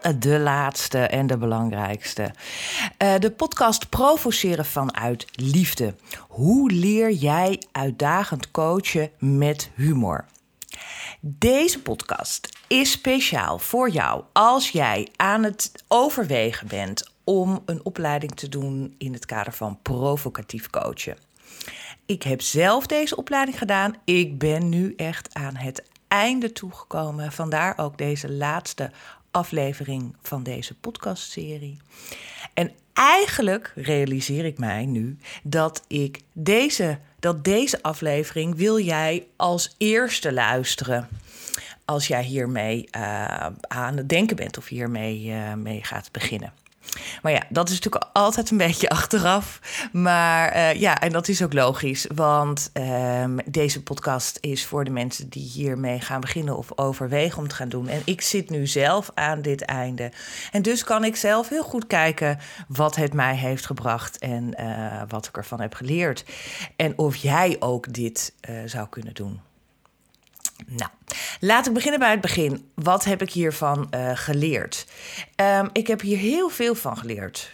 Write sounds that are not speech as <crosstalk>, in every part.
wel de laatste en de belangrijkste. Uh, de podcast Provoceren vanuit Liefde. Hoe leer jij uitdagend coachen met humor? Deze podcast is speciaal voor jou als jij aan het overwegen bent om een opleiding te doen in het kader van provocatief coachen. Ik heb zelf deze opleiding gedaan. Ik ben nu echt aan het einde toegekomen. Vandaar ook deze laatste aflevering van deze podcastserie. En eigenlijk realiseer ik mij nu dat ik deze, dat deze aflevering wil jij als eerste luisteren. Als jij hiermee uh, aan het denken bent of hiermee uh, mee gaat beginnen. Maar ja, dat is natuurlijk altijd een beetje <laughs> achteraf. Maar uh, ja, en dat is ook logisch. Want um, deze podcast is voor de mensen die hiermee gaan beginnen of overwegen om te gaan doen. En ik zit nu zelf aan dit einde. En dus kan ik zelf heel goed kijken wat het mij heeft gebracht en uh, wat ik ervan heb geleerd. En of jij ook dit uh, zou kunnen doen. Nou, laat ik beginnen bij het begin. Wat heb ik hiervan uh, geleerd? Um, ik heb hier heel veel van geleerd.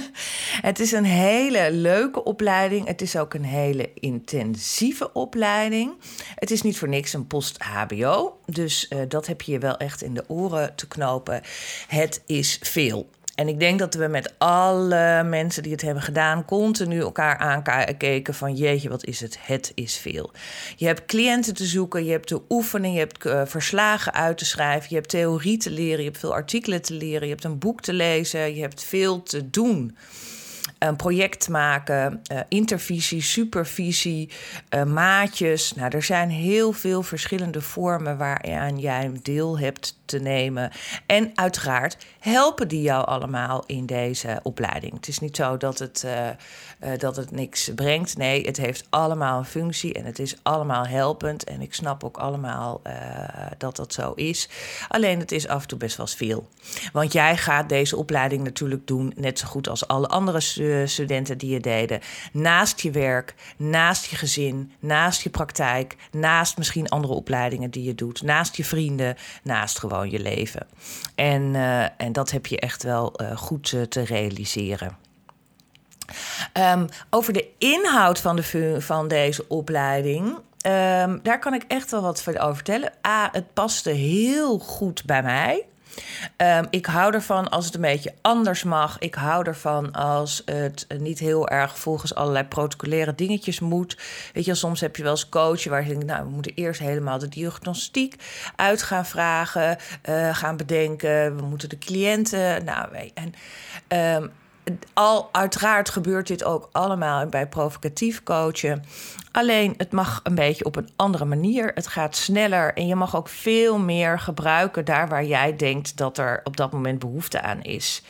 <laughs> het is een hele leuke opleiding. Het is ook een hele intensieve opleiding. Het is niet voor niks een post-HBO. Dus uh, dat heb je je wel echt in de oren te knopen. Het is veel. En ik denk dat we met alle mensen die het hebben gedaan, continu elkaar aankijken van jeetje, wat is het? Het is veel. Je hebt cliënten te zoeken, je hebt te oefenen, je hebt uh, verslagen uit te schrijven, je hebt theorie te leren, je hebt veel artikelen te leren, je hebt een boek te lezen, je hebt veel te doen een project maken, uh, intervisie, supervisie, uh, maatjes. Nou, er zijn heel veel verschillende vormen waaraan jij deel hebt te nemen. En uiteraard helpen die jou allemaal in deze opleiding. Het is niet zo dat het, uh, dat het niks brengt. Nee, het heeft allemaal een functie en het is allemaal helpend. En ik snap ook allemaal uh, dat dat zo is. Alleen het is af en toe best wel veel. Want jij gaat deze opleiding natuurlijk doen, net zo goed als alle andere studenten die je deden. Naast je werk, naast je gezin, naast je praktijk, naast misschien andere opleidingen die je doet, naast je vrienden, naast gewoon je leven. En, uh, en dat heb je echt wel uh, goed uh, te realiseren. Um, over de inhoud van, de, van deze opleiding. Um, daar kan ik echt wel wat over vertellen. A, het paste heel goed bij mij. Um, ik hou ervan als het een beetje anders mag. Ik hou ervan als het niet heel erg volgens allerlei protocolaire dingetjes moet. Weet je, soms heb je wel eens coachen waar je denkt, nou, we moeten eerst helemaal de diagnostiek uit gaan vragen, uh, gaan bedenken. We moeten de cliënten. Nou, en. Um, al, uiteraard gebeurt dit ook allemaal bij provocatief coachen. Alleen het mag een beetje op een andere manier. Het gaat sneller en je mag ook veel meer gebruiken daar waar jij denkt dat er op dat moment behoefte aan is.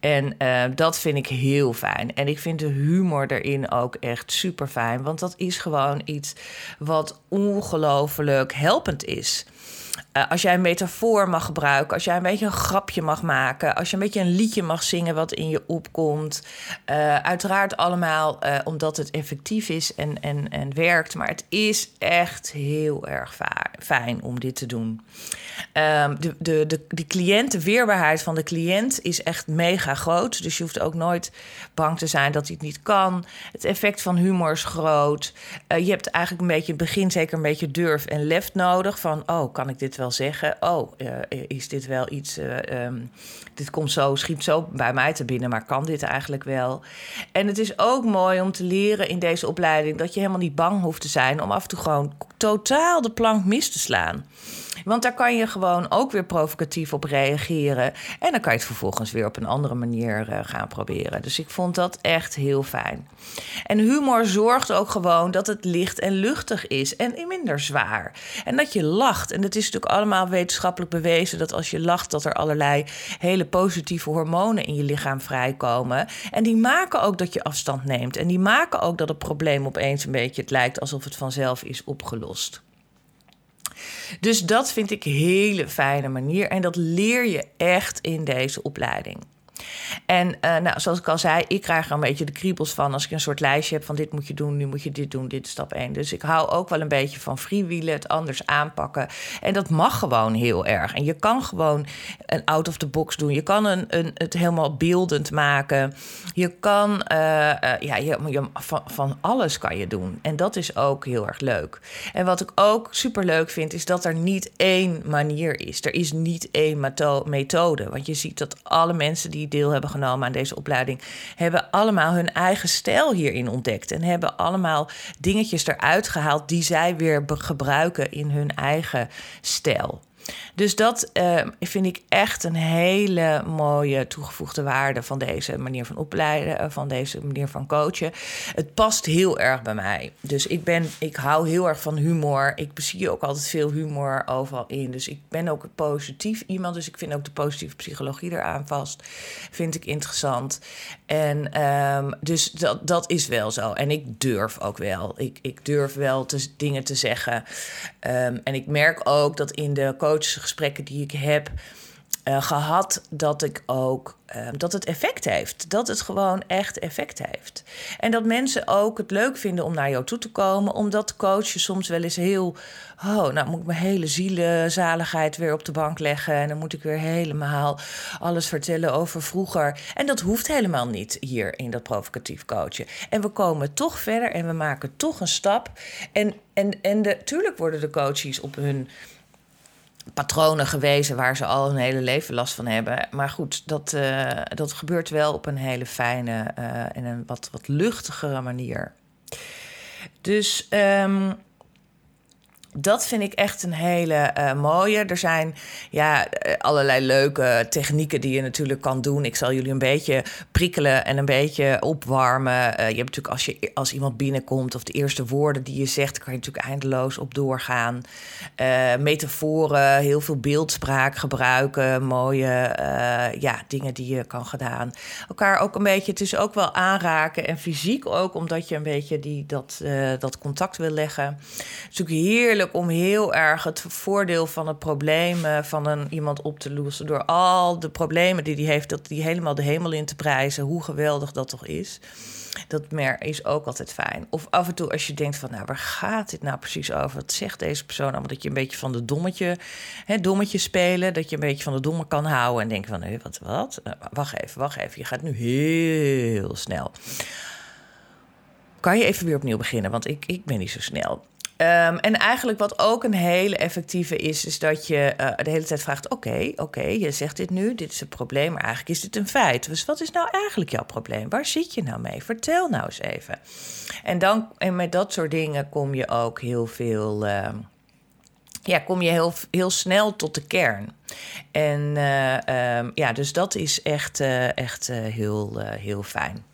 En uh, dat vind ik heel fijn. En ik vind de humor erin ook echt super fijn, want dat is gewoon iets wat ongelooflijk helpend is. Uh, als jij een metafoor mag gebruiken, als jij een beetje een grapje mag maken, als je een beetje een liedje mag zingen wat in je opkomt. Uh, uiteraard allemaal uh, omdat het effectief is en, en, en werkt. Maar het is echt heel erg fijn om dit te doen. Um, de, de, de, de cliënt, de weerbaarheid van de cliënt is echt mega groot. Dus je hoeft ook nooit bang te zijn dat hij het niet kan. Het effect van humor is groot. je hebt eigenlijk een beetje in het begin zeker een beetje durf en lef nodig. Van, oh, kan ik dit wel zeggen: Oh, uh, is dit wel iets. Uh, um, dit komt zo, schiet zo bij mij te binnen, maar kan dit eigenlijk wel? En het is ook mooi om te leren in deze opleiding dat je helemaal niet bang hoeft te zijn om af en toe gewoon totaal de plank mis te slaan. Want daar kan je gewoon ook weer provocatief op reageren. En dan kan je het vervolgens weer op een andere manier uh, gaan proberen. Dus ik vond dat echt heel fijn. En humor zorgt ook gewoon dat het licht en luchtig is en minder zwaar. En dat je lacht. En het is natuurlijk allemaal wetenschappelijk bewezen dat als je lacht, dat er allerlei hele positieve hormonen in je lichaam vrijkomen. En die maken ook dat je afstand neemt. En die maken ook dat het probleem opeens een beetje het lijkt alsof het vanzelf is opgelost. Dus dat vind ik een hele fijne manier en dat leer je echt in deze opleiding. En uh, nou, zoals ik al zei, ik krijg er een beetje de kriebels van als ik een soort lijstje heb van dit moet je doen, nu moet je dit doen, dit is stap 1. Dus ik hou ook wel een beetje van freewheelen, het anders aanpakken. En dat mag gewoon heel erg. En je kan gewoon een out of the box doen. Je kan een, een, het helemaal beeldend maken. Je kan, uh, uh, ja, je, je, van, van alles kan je doen. En dat is ook heel erg leuk. En wat ik ook super leuk vind, is dat er niet één manier is. Er is niet één methode. Want je ziet dat alle mensen die deel hebben genomen aan deze opleiding, hebben allemaal hun eigen stijl hierin ontdekt. En hebben allemaal dingetjes eruit gehaald die zij weer gebruiken in hun eigen stijl. Dus dat uh, vind ik echt een hele mooie toegevoegde waarde van deze manier van opleiden, eh, van deze manier van coachen. Het past heel erg bij mij. Dus ik ben, ik hou heel erg van humor. Ik zie ook altijd veel humor overal in. Dus ik ben ook positief iemand. Dus ik vind ook de positieve psychologie eraan vast. Vind ik interessant. En um, dus dat, dat is wel zo. En ik durf ook wel. Ik, ik durf wel te, dingen te zeggen. Um, en ik merk ook dat in de coachgesprekken die ik heb uh, gehad, dat ik ook uh, dat het effect heeft. Dat het gewoon echt effect heeft. En dat mensen ook het leuk vinden om naar jou toe te komen, omdat coaches soms wel eens heel. Oh, nou moet ik mijn hele zielenzaligheid weer op de bank leggen. En dan moet ik weer helemaal alles vertellen over vroeger. En dat hoeft helemaal niet hier in dat provocatief coachen. En we komen toch verder en we maken toch een stap. En, en, en natuurlijk worden de coaches op hun patronen gewezen waar ze al hun hele leven last van hebben. Maar goed, dat, uh, dat gebeurt wel op een hele fijne en een wat, wat luchtigere manier. Dus um, dat vind ik echt een hele uh, mooie. Er zijn ja, eh, allerlei leuke technieken die je natuurlijk kan doen. Ik zal jullie een beetje prikkelen en een beetje opwarmen. Uh, je hebt natuurlijk als, je, als iemand binnenkomt of de eerste woorden die je zegt, kan je natuurlijk eindeloos op doorgaan. Metaforen, heel veel beeldspraak gebruiken, mooie ja, dingen die je kan gedaan. Elkaar ook een beetje, het is ook wel aanraken en fysiek ook, omdat je een beetje die, dat, dat contact wil leggen. Het is natuurlijk heerlijk om heel erg het voordeel van het probleem eh, van een, iemand op te lossen. Door al de problemen die hij heeft, dat die helemaal de hemel in te prijzen. Hoe geweldig dat toch is. Dat mer is ook altijd fijn. Of af en toe als je denkt van, nou, waar gaat dit nou precies over? Wat zegt deze persoon allemaal? Dat je een beetje van de dommetje, hè, dommetje spelen. Dat je een beetje van de domme kan houden. En denken van, hé, wat, wat? Nou, wacht even, wacht even. Je gaat nu heel snel. Kan je even weer opnieuw beginnen? Want ik, ik ben niet zo snel. Um, en eigenlijk wat ook een hele effectieve is, is dat je uh, de hele tijd vraagt: Oké, oké, je zegt dit nu, dit is een probleem, maar eigenlijk is dit een feit. Dus wat is nou eigenlijk jouw probleem? Waar zit je nou mee? Vertel nou eens even. En, dan, en met dat soort dingen kom je ook heel veel. Uh, ja, kom je heel, heel snel tot de kern. En uh, um, ja, dus dat is echt, uh, echt heel, heel fijn.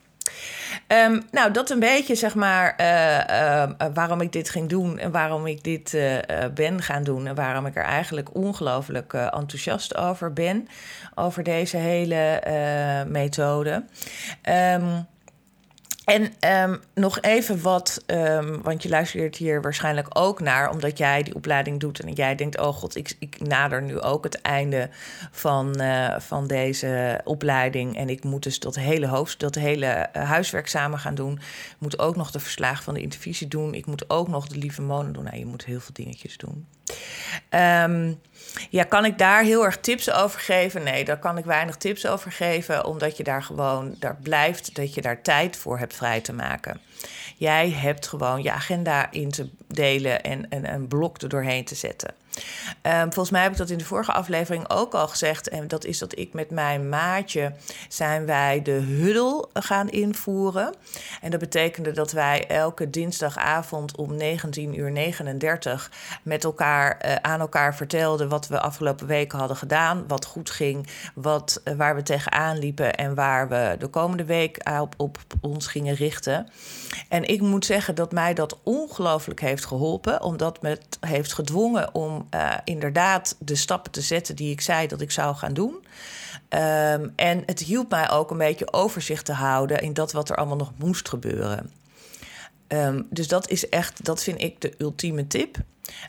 Um, nou, dat een beetje, zeg maar, uh, uh, waarom ik dit ging doen en waarom ik dit uh, ben gaan doen en waarom ik er eigenlijk ongelooflijk enthousiast over ben, over deze hele methode. Um, en um, nog even wat, um, want je luistert hier waarschijnlijk ook naar, omdat jij die opleiding doet en jij denkt: oh god, ik, ik nader nu ook het einde van, uh, van deze opleiding. En ik moet dus dat hele hoofd, dat hele uh, huiswerk samen gaan doen. Ik moet ook nog de verslagen van de intervisie doen. Ik moet ook nog de lieve monen doen. Nou, je moet heel veel dingetjes doen. Um, ja, kan ik daar heel erg tips over geven? Nee, daar kan ik weinig tips over geven, omdat je daar gewoon daar blijft, dat je daar tijd voor hebt vrij te maken. Jij hebt gewoon je agenda in te delen en, en een blok er doorheen te zetten. Um, volgens mij heb ik dat in de vorige aflevering ook al gezegd. En dat is dat ik met mijn maatje zijn wij de huddle gaan invoeren. En dat betekende dat wij elke dinsdagavond om 19.39 uur met elkaar uh, aan elkaar vertelden wat we afgelopen weken hadden gedaan. Wat goed ging, wat, uh, waar we tegenaan liepen en waar we de komende week op, op ons gingen richten. En ik moet zeggen dat mij dat ongelooflijk heeft geholpen, omdat het heeft gedwongen om uh, inderdaad de stappen te zetten die ik zei dat ik zou gaan doen. Um, en het hielp mij ook een beetje overzicht te houden in dat wat er allemaal nog moest gebeuren. Ehm, dus dat is echt, dat vind ik de ultieme tip.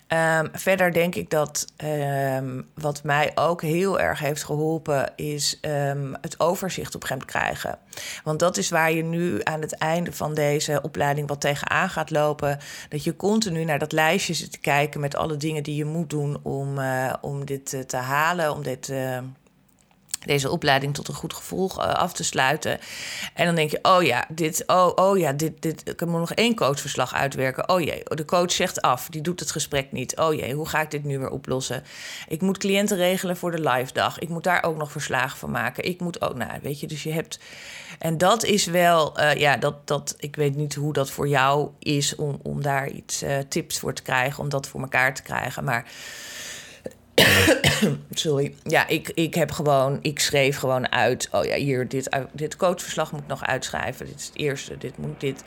Um, verder denk ik dat um, wat mij ook heel erg heeft geholpen, is um, het overzicht op krijgen. Want dat is waar je nu aan het einde van deze opleiding wat tegenaan gaat lopen. Dat je continu naar dat lijstje zit te kijken met alle dingen die je moet doen om, uh, om dit uh, te halen, om dit. Uh, deze opleiding tot een goed gevoel uh, af te sluiten. En dan denk je, oh ja, dit, oh, oh ja, dit, dit, ik moet nog één coachverslag uitwerken. Oh jee, de coach zegt af, die doet het gesprek niet. Oh jee, hoe ga ik dit nu weer oplossen? Ik moet cliënten regelen voor de live dag. Ik moet daar ook nog verslagen van maken. Ik moet ook, nou, weet je, dus je hebt... En dat is wel, uh, ja, dat, dat, ik weet niet hoe dat voor jou is om, om daar iets uh, tips voor te krijgen, om dat voor elkaar te krijgen. Maar <coughs> Sorry. Ja, ik, ik heb gewoon, ik schreef gewoon uit. Oh ja, hier, dit, dit coachverslag moet ik nog uitschrijven. Dit is het eerste. Dit moet dit.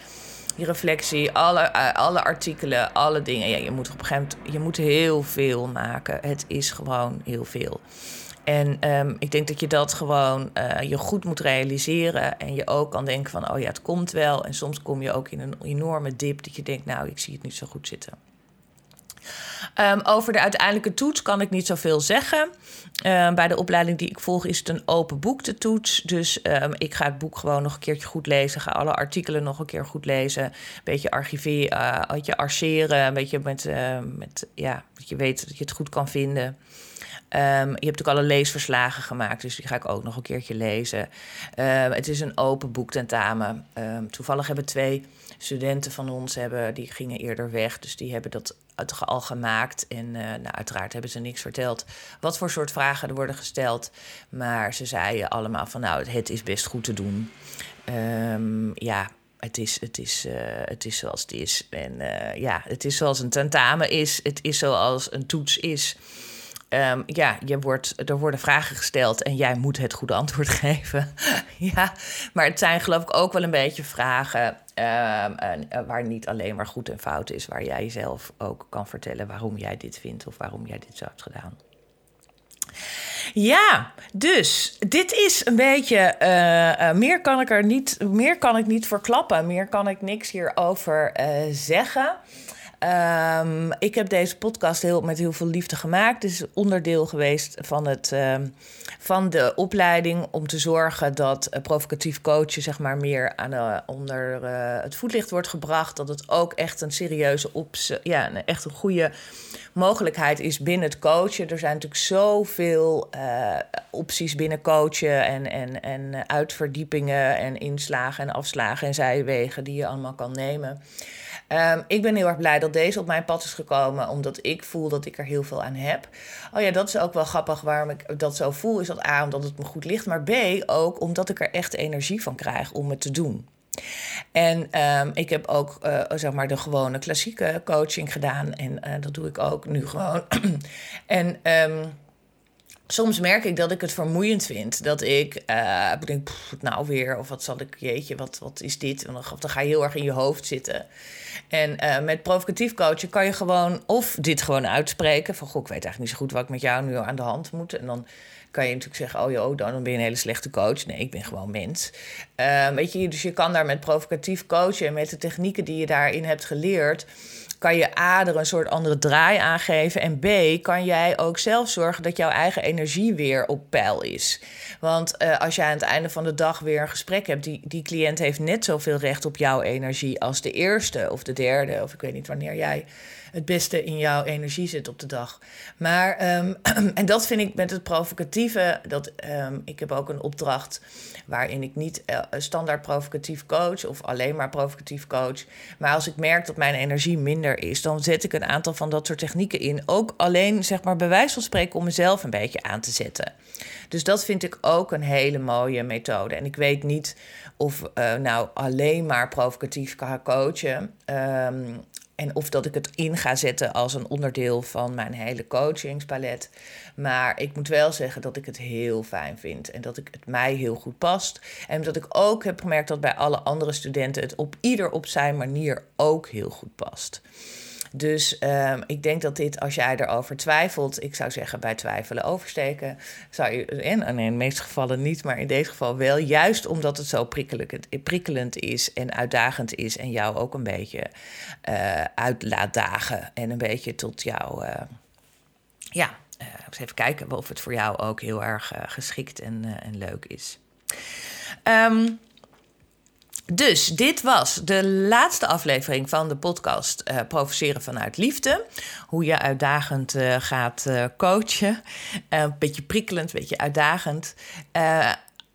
Die reflectie, alle, alle artikelen, alle dingen. Ja, je moet op een gegeven moment, je moet heel veel maken. Het is gewoon heel veel. En um, ik denk dat je dat gewoon uh, je goed moet realiseren. En je ook kan denken van, oh ja, het komt wel. En soms kom je ook in een enorme dip dat je denkt, nou, ik zie het niet zo goed zitten. Um, over de uiteindelijke toets kan ik niet zoveel zeggen. Um, bij de opleiding die ik volg is het een open boek, de toets. Dus um, ik ga het boek gewoon nog een keertje goed lezen. Ga alle artikelen nog een keer goed lezen. Een beetje archiveren, uh, een beetje archeren. Een beetje met, met, ja, dat je weet dat je het goed kan vinden. Je hebt ook alle leesverslagen gemaakt, dus die ga ik ook nog een keertje lezen. Het is een open boektentamen. Um, toevallig hebben twee studenten van ons, hebben, die gingen eerder weg, dus die hebben dat al gemaakt. En uh, nou, uiteraard hebben ze niks verteld wat voor soort vragen er worden gesteld. Maar ze zeiden allemaal van nou, het is best goed te doen. Um, ja, het is, het, is, uh, het is zoals het is. En uh, ja, het is zoals een tentamen is. Het is zoals een toets is. Um, ja, je wordt, er worden vragen gesteld en jij moet het goede antwoord <laughs> geven. ja, maar het zijn geloof ik ook wel een beetje vragen um, uh, waar niet alleen maar goed en fout is, waar jij zelf ook kan vertellen waarom jij dit vindt of waarom jij dit zo hebt gedaan. Ja, dus dit is een beetje. Uh, uh, meer kan ik er niet. Meer kan ik niet verklappen. Meer kan ik niks hierover zeggen. Um, ik heb deze podcast heel, met heel veel liefde gemaakt. Het is onderdeel geweest van, het, um, van de opleiding om te zorgen dat uh, provocatief coachen zeg maar, meer aan de, onder uh, het voetlicht wordt gebracht. Dat het ook echt een serieuze, ops, ja, een, echt een goede mogelijkheid is binnen het coachen. Er zijn natuurlijk zoveel opties binnen coachen en, en, en uitverdiepingen en inslagen en afslagen en zijwegen die je allemaal kan nemen. Um, ik ben heel erg blij dat deze op mijn pad is gekomen, omdat ik voel dat ik er heel veel aan heb. Oh ja, dat is ook wel grappig waarom ik dat zo voel. Is dat A, omdat het me goed ligt, maar B, ook omdat ik er echt energie van krijg om het te doen. En um, ik heb ook uh, zeg maar de gewone klassieke coaching gedaan. En uh, dat doe ik ook nu gewoon. <clears throat> en um, soms merk ik dat ik het vermoeiend vind. Dat ik uh, denk, nou weer, of wat zal ik, jeetje, wat, wat is dit? En dan, dan ga je heel erg in je hoofd zitten. En uh, met provocatief coachen kan je gewoon of dit gewoon uitspreken. Van goh, ik weet eigenlijk niet zo goed wat ik met jou nu aan de hand moet. En dan kan je natuurlijk zeggen: Oh joh, dan ben je een hele slechte coach. Nee, ik ben gewoon mens. Uh, weet je, dus je kan daar met provocatief coachen en met de technieken die je daarin hebt geleerd kan je A er een soort andere draai aan geven. En B kan jij ook zelf zorgen dat jouw eigen energie weer op peil is. Want uh, als jij aan het einde van de dag weer een gesprek hebt, die, die cliënt heeft net zoveel recht op jouw energie als de eerste of de derde. Of ik weet niet wanneer jij het beste in jouw energie zit op de dag. Maar, um, <clears throat> en dat vind ik met het provocatieve, dat um, ik heb ook een opdracht waarin ik niet uh, standaard provocatief coach of alleen maar provocatief coach. Maar als ik merk dat mijn energie minder is, dan zet ik een aantal van dat soort technieken in. Ook alleen, zeg maar, bij wijze van spreken om mezelf een beetje aan te zetten. Dus dat vind ik ook een hele mooie methode. En ik weet niet of uh, nou alleen maar provocatief kan coachen. Um, en of dat ik het in ga zetten als een onderdeel van mijn hele coachingspalet. Maar ik moet wel zeggen dat ik het heel fijn vind. En dat ik het mij heel goed past. En dat ik ook heb gemerkt dat bij alle andere studenten het op ieder op zijn manier ook heel goed past. Dus ehm, ik denk dat dit, als jij erover twijfelt, ik zou zeggen bij twijfelen oversteken. Zou je, en, in de meeste gevallen niet, maar in deze geval wel. Juist omdat het zo prikkelend is en uitdagend is en jou ook een beetje uh, uit laat dagen. En een beetje tot jou, uh, ja, even kijken of het voor jou ook heel erg geschikt en, en leuk is. Um, dus dit was de laatste aflevering van de podcast uh, Provoceren vanuit Liefde. Hoe je uitdagend uh, gaat uh, coachen. een beetje prikkelend, een beetje uitdagend.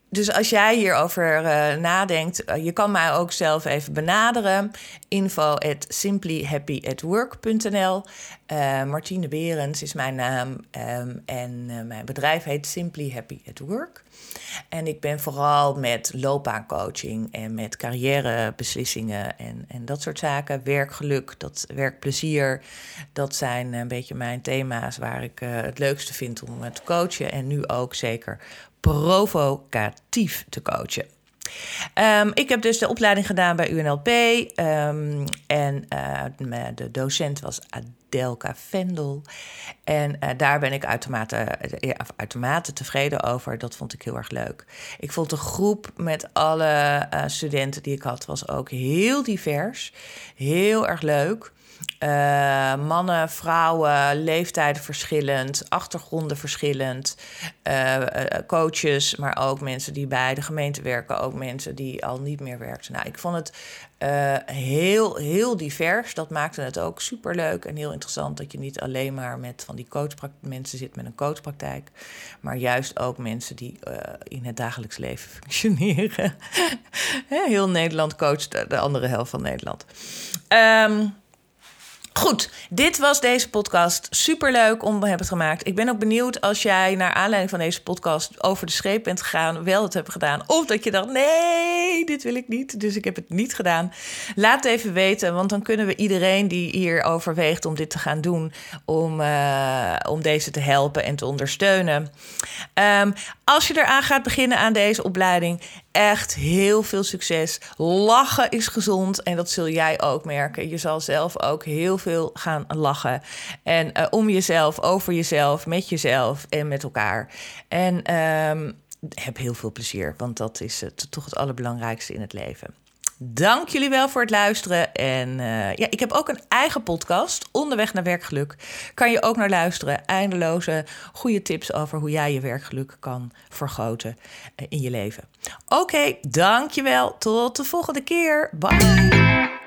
dus als jij hierover nadenkt, je kan mij ook zelf even benaderen. Info at Martine Berends is mijn naam um, en mijn bedrijf heet Simply Happy at Work. En ik ben vooral met loopbaancoaching en met carrièrebeslissingen en, en dat soort zaken. Werkgeluk, dat werkplezier, dat zijn een beetje mijn thema's waar ik uh, het leukste vind om te coachen. En nu ook zeker provocatief te coachen. Um, ik heb dus de opleiding gedaan bij UNLP. Um, en de docent was Delka Vendel. En uh, daar ben ik uitermate, uh, uitermate tevreden over. Dat vond ik heel erg leuk. Ik vond de groep met alle uh, studenten die ik had, was ook heel divers. Heel erg leuk. Uh, mannen, vrouwen, leeftijden verschillend, achtergronden verschillend, uh, coaches, maar ook mensen die bij de gemeente werken, ook mensen die al niet meer werken. Nou, ik vond het heel, heel divers. Dat maakte het ook superleuk en heel interessant dat je niet alleen maar met van die mensen zit met een coachpraktijk, maar juist ook mensen die in het dagelijks leven <laughs> functioneren. heel Nederland coacht de andere helft van Nederland. Um, Goed, dit was deze podcast. Superleuk om te hebben gemaakt. Ik ben ook benieuwd als jij naar aanleiding van deze podcast over de scheep bent gegaan, wel het hebt gedaan. Of dat je dacht, nee, dit wil ik niet. Dus ik heb het niet gedaan. Laat het even weten, want dan kunnen we iedereen die hier overweegt om dit te gaan doen, om, uh, om deze te helpen en te ondersteunen. Um, als je eraan gaat beginnen aan deze opleiding, echt heel veel succes. Lachen is gezond en dat zul jij ook merken. Je zal zelf ook heel veel gaan lachen. En uh, om jezelf, over jezelf, met jezelf en met elkaar. En um, heb heel veel plezier, want dat is het, toch het allerbelangrijkste in het leven. Dank jullie wel voor het luisteren. En uh, ja, ik heb ook een eigen podcast, Onderweg naar Werkgeluk. Kan je ook naar luisteren. Eindeloze goede tips over hoe jij je werkgeluk kan vergroten uh, in je leven. Oké, okay, dankjewel. Tot de volgende keer. Bye.